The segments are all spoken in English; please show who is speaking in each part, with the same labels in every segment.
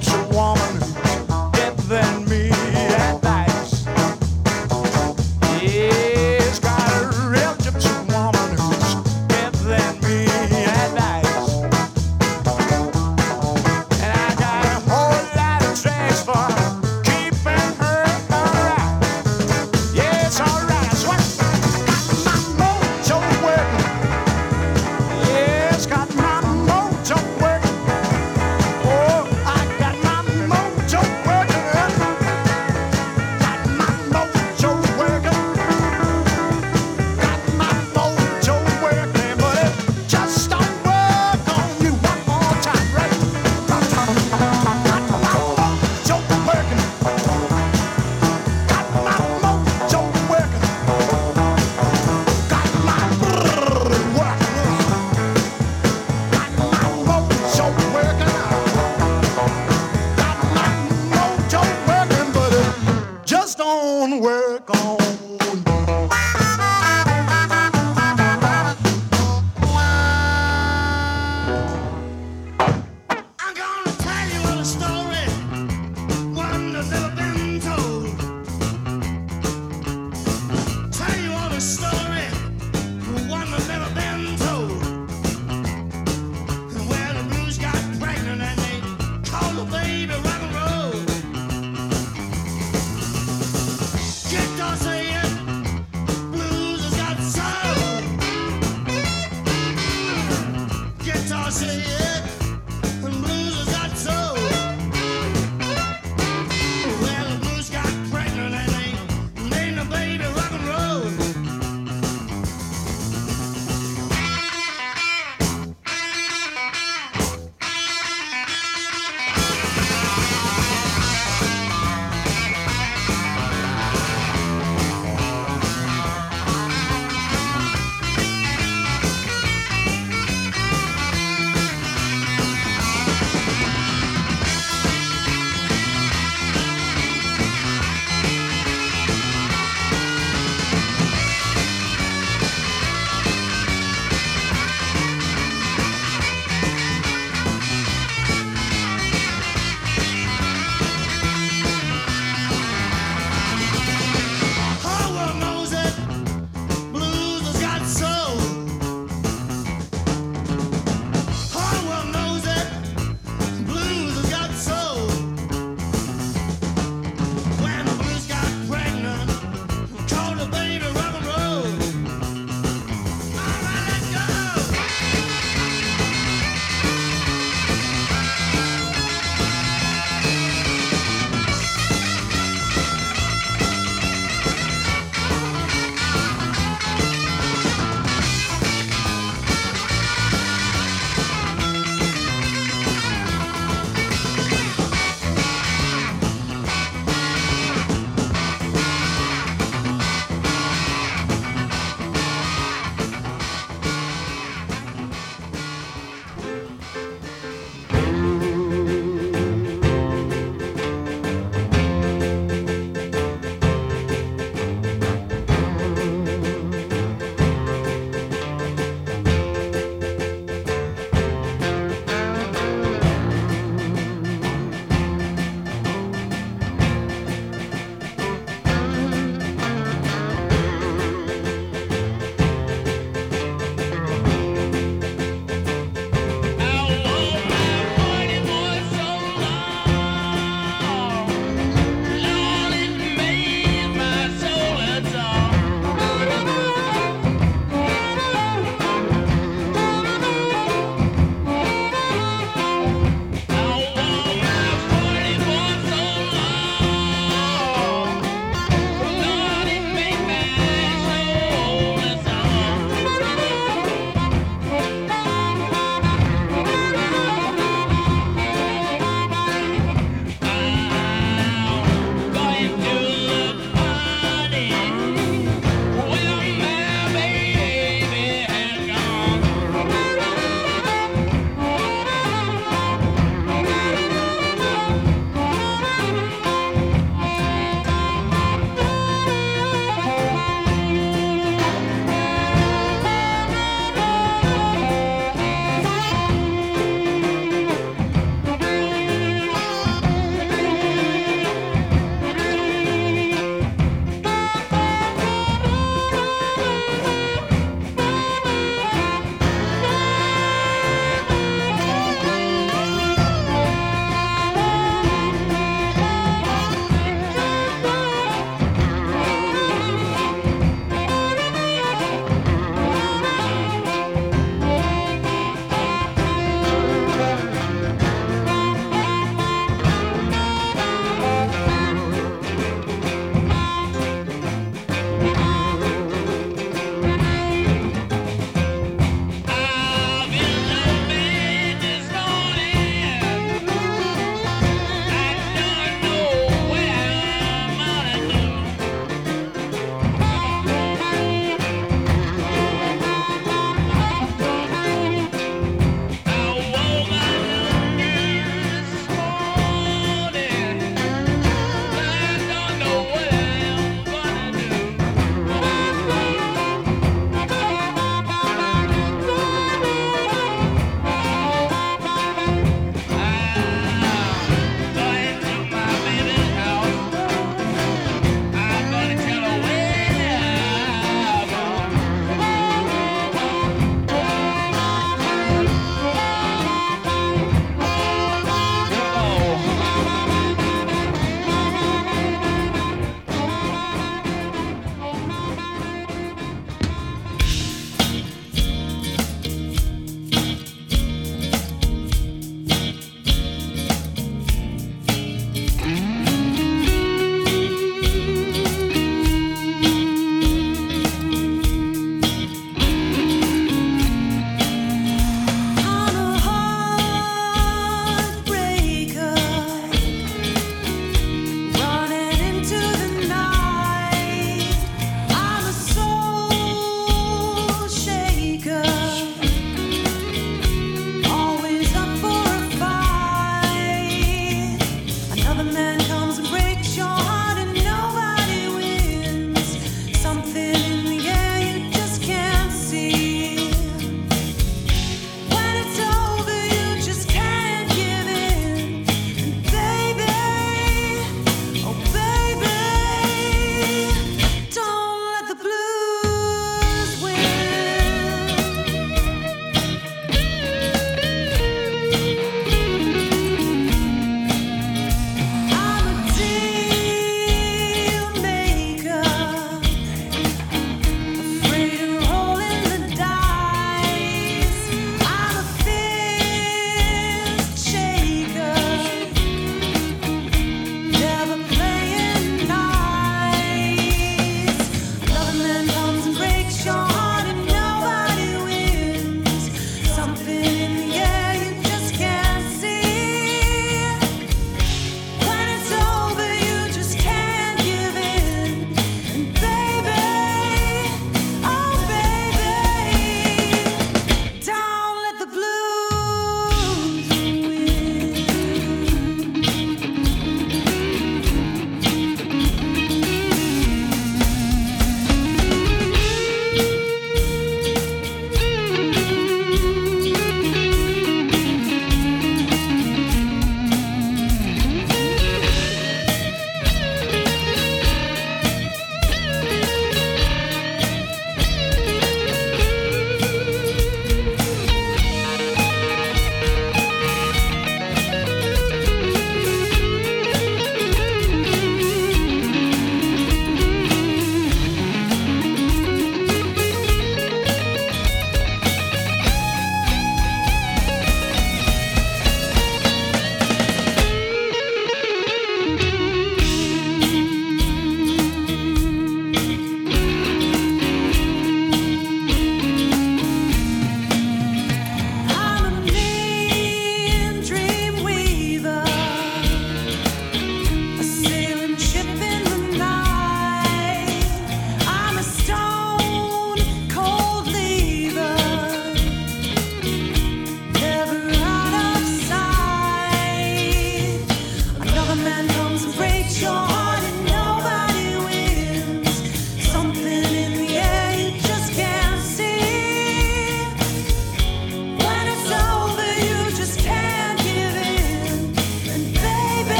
Speaker 1: trip.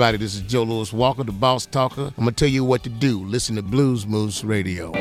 Speaker 1: Everybody. This is Joe Louis Walker, the Boss Talker. I'm going to tell you what to do. Listen to Blues Moose Radio.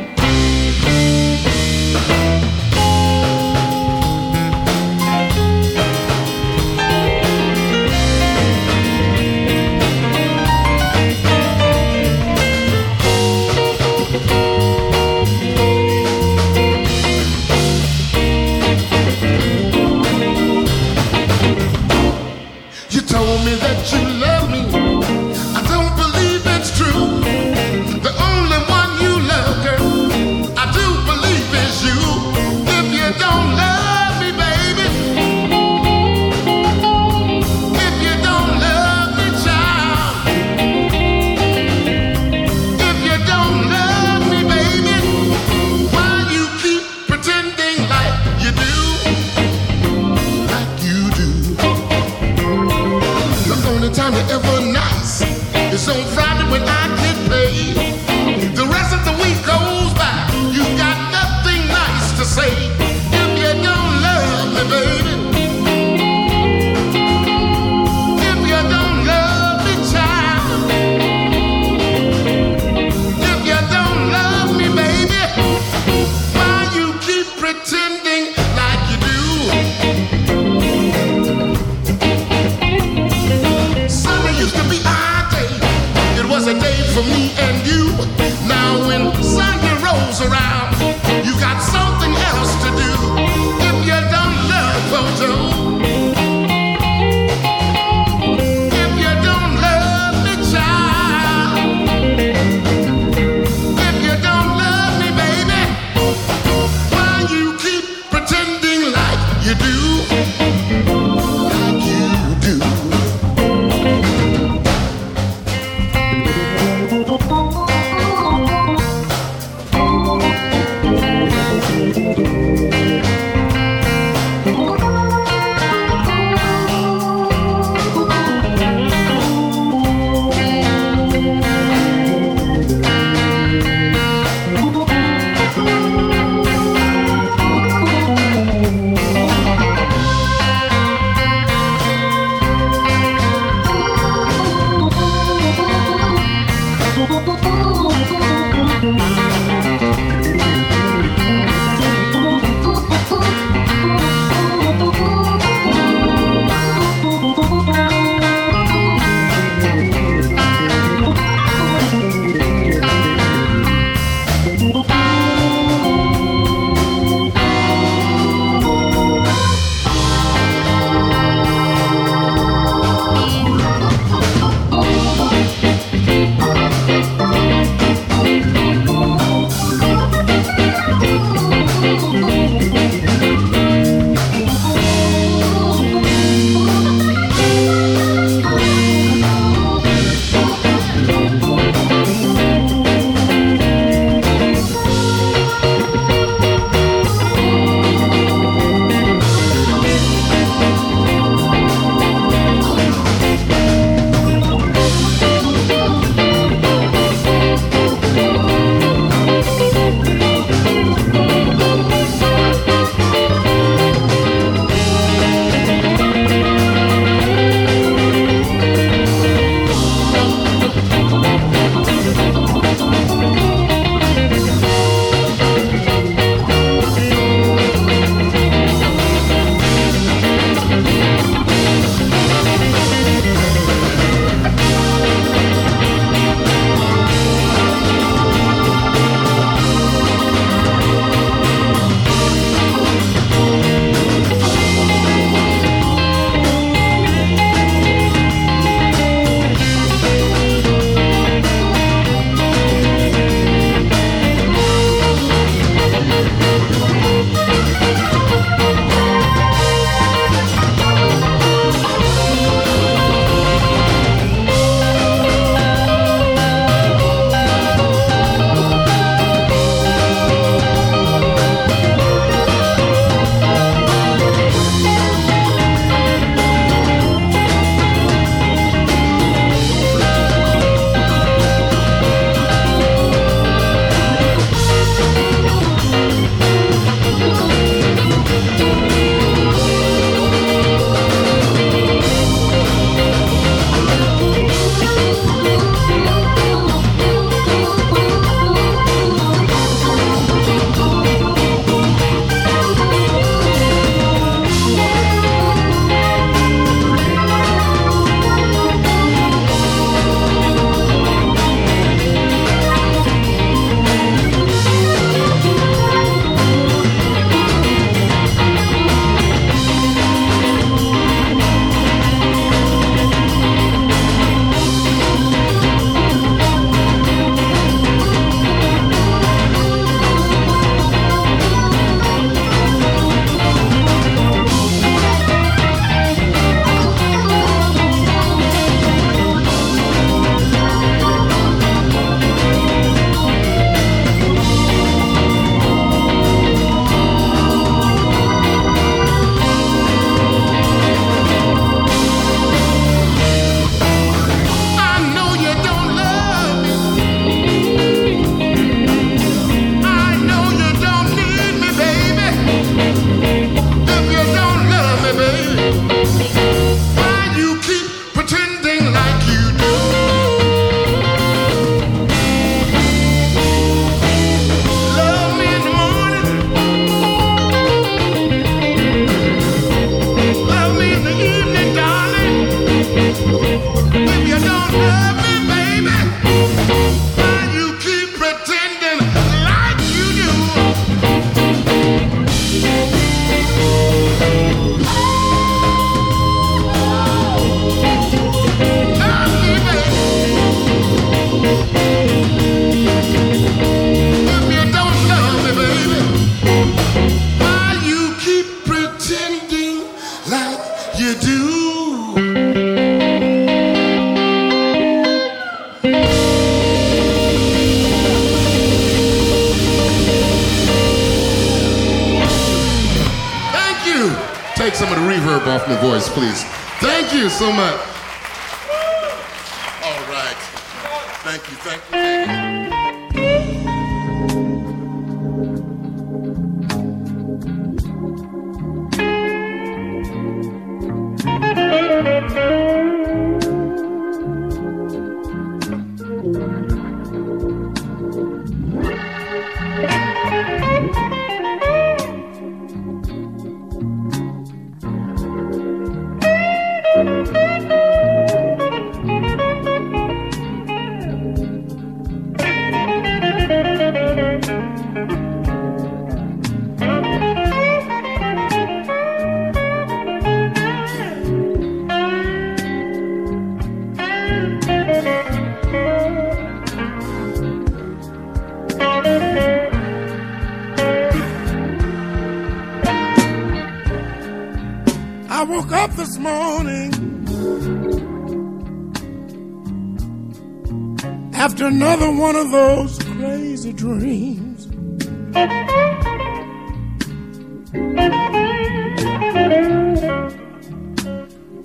Speaker 2: One of those crazy dreams.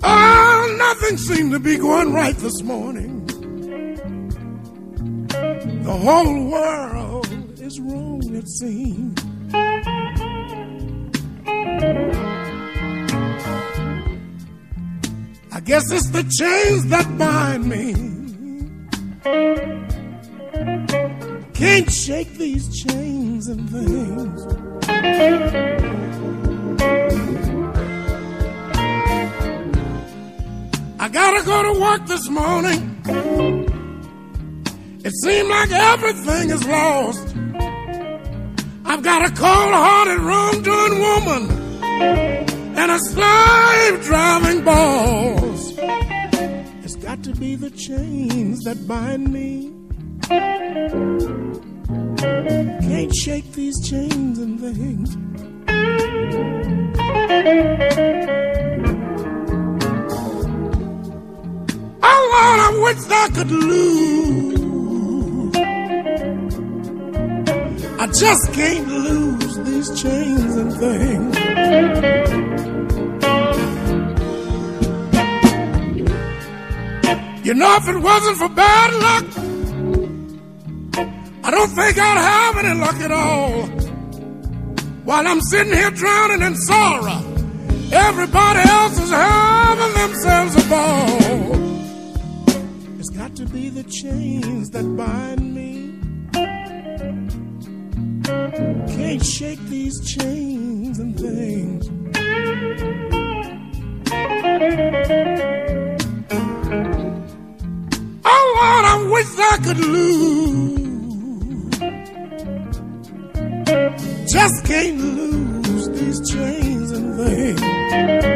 Speaker 2: Oh, nothing seemed to be going right this morning. The whole world is wrong, it seems. I guess it's the chains that bind me. Things. I gotta go to work this morning. It seems like everything is lost. I've got a cold hearted, wrong-doing woman and a slave driving boss. It's got to be the chains that bind me. Can't shake these chains and things. Oh Lord, I wish I could lose. I just can't lose these chains and things. You know, if it wasn't for bad luck, I don't think I'll have any luck at all. While I'm sitting here drowning in sorrow, everybody else is having themselves a ball. It's got to be the chains that bind me. Can't shake these chains and things. Oh Lord, I wish I could lose. Just can't lose these chains and things.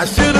Speaker 2: I
Speaker 3: should